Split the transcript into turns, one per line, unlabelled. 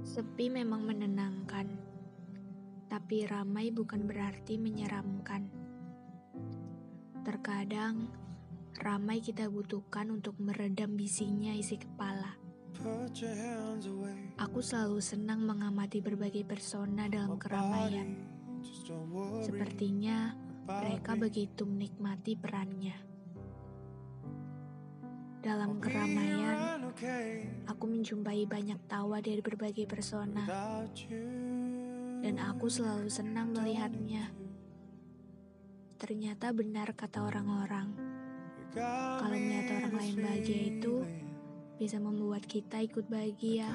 Sepi memang menenangkan, tapi ramai bukan berarti menyeramkan. Terkadang, ramai kita butuhkan untuk meredam bisinya isi kepala. Aku selalu senang mengamati berbagai persona dalam keramaian. Sepertinya mereka begitu menikmati perannya. Dalam keramaian, aku menjumpai banyak tawa dari berbagai persona, dan aku selalu senang melihatnya. Ternyata benar kata orang-orang, kalau melihat orang lain bahagia itu bisa membuat kita ikut bahagia.